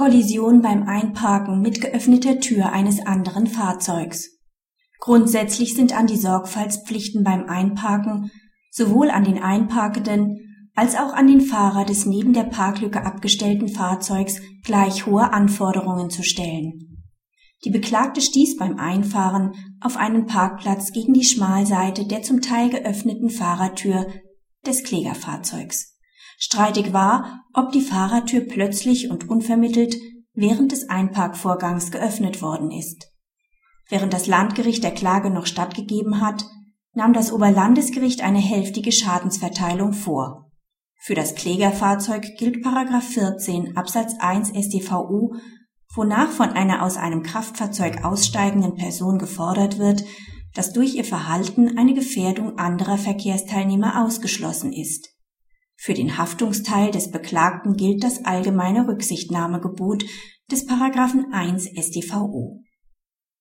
Kollision beim Einparken mit geöffneter Tür eines anderen Fahrzeugs. Grundsätzlich sind an die Sorgfaltspflichten beim Einparken sowohl an den Einparkenden als auch an den Fahrer des neben der Parklücke abgestellten Fahrzeugs gleich hohe Anforderungen zu stellen. Die Beklagte stieß beim Einfahren auf einen Parkplatz gegen die Schmalseite der zum Teil geöffneten Fahrertür des Klägerfahrzeugs. Streitig war, ob die Fahrertür plötzlich und unvermittelt während des Einparkvorgangs geöffnet worden ist. Während das Landgericht der Klage noch stattgegeben hat, nahm das Oberlandesgericht eine hälftige Schadensverteilung vor. Für das Klägerfahrzeug gilt § 14 Absatz 1 StVO, wonach von einer aus einem Kraftfahrzeug aussteigenden Person gefordert wird, dass durch ihr Verhalten eine Gefährdung anderer Verkehrsteilnehmer ausgeschlossen ist. Für den Haftungsteil des Beklagten gilt das allgemeine Rücksichtnahmegebot des § 1 StVO.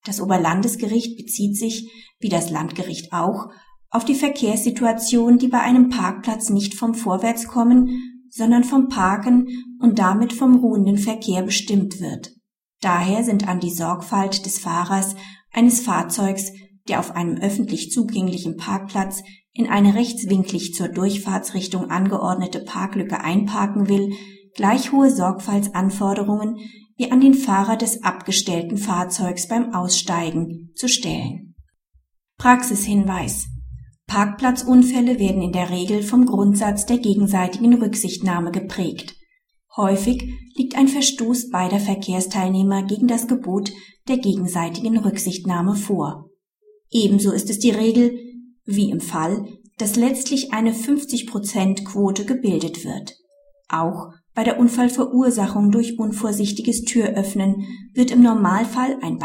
Das Oberlandesgericht bezieht sich, wie das Landgericht auch, auf die Verkehrssituation, die bei einem Parkplatz nicht vom Vorwärtskommen, sondern vom Parken und damit vom ruhenden Verkehr bestimmt wird. Daher sind an die Sorgfalt des Fahrers eines Fahrzeugs, der auf einem öffentlich zugänglichen Parkplatz in eine rechtswinklig zur Durchfahrtsrichtung angeordnete Parklücke einparken will, gleich hohe Sorgfaltsanforderungen wie an den Fahrer des abgestellten Fahrzeugs beim Aussteigen zu stellen. Praxishinweis Parkplatzunfälle werden in der Regel vom Grundsatz der gegenseitigen Rücksichtnahme geprägt. Häufig liegt ein Verstoß beider Verkehrsteilnehmer gegen das Gebot der gegenseitigen Rücksichtnahme vor. Ebenso ist es die Regel, wie im Fall, dass letztlich eine 50-Prozent-Quote gebildet wird. Auch bei der Unfallverursachung durch unvorsichtiges Türöffnen wird im Normalfall ein